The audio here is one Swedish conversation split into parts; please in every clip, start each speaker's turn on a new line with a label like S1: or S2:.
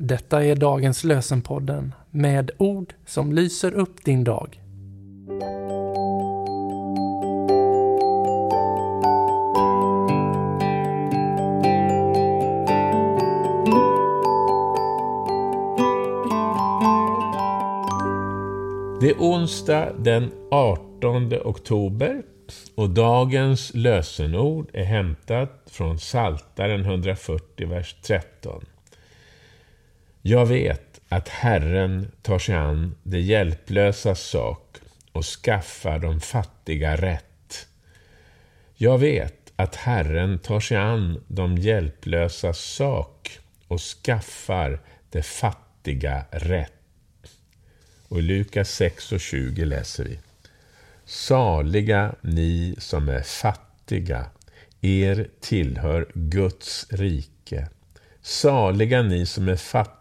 S1: Detta är dagens lösenpodden med ord som lyser upp din dag.
S2: Det är onsdag den 18 oktober och dagens lösenord är hämtat från Saltaren 140, vers 13. Jag vet att Herren tar sig an det hjälplösa sak och skaffar de fattiga rätt. Jag vet att Herren tar sig an de hjälplösa sak och skaffar de fattiga rätt. Och i Lukas 6 och 20 läser vi. Saliga ni som är fattiga, er tillhör Guds rike. Saliga ni som är fattiga,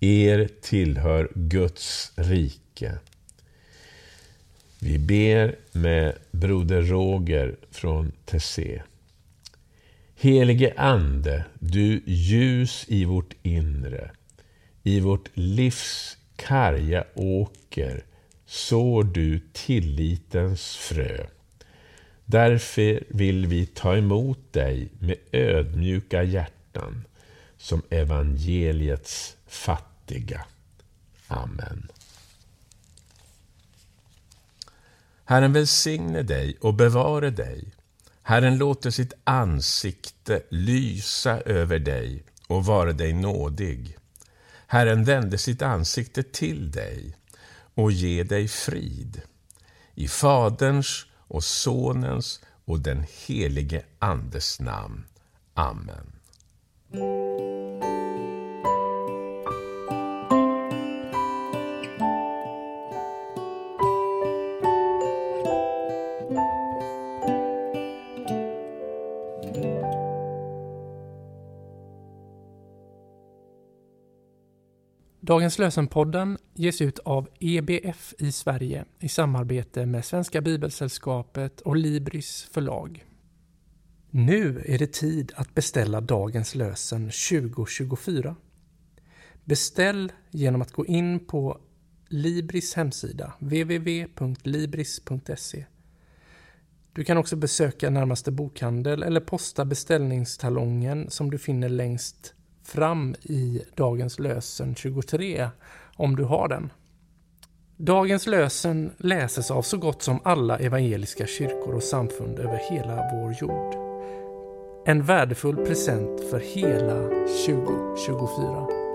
S2: er tillhör Guds rike. Vi ber med broder Roger från Tessé. Helige Ande, du ljus i vårt inre, i vårt livs karga åker sår du tillitens frö. Därför vill vi ta emot dig med ödmjuka hjärtan som evangeliets fattiga. Amen. Herren välsigne dig och bevare dig. Herren låter sitt ansikte lysa över dig och vara dig nådig. Herren vände sitt ansikte till dig och ge dig frid. I Faderns och Sonens och den helige Andes namn. Amen.
S1: Dagens lösenpodden ges ut av EBF i Sverige i samarbete med Svenska Bibelsällskapet och Libris förlag. Nu är det tid att beställa dagens lösen 2024. Beställ genom att gå in på Libris hemsida www.libris.se. Du kan också besöka närmaste bokhandel eller posta beställningstalongen som du finner längst fram i dagens lösen 23 om du har den. Dagens lösen läses av så gott som alla evangeliska kyrkor och samfund över hela vår jord. En värdefull present för hela 2024.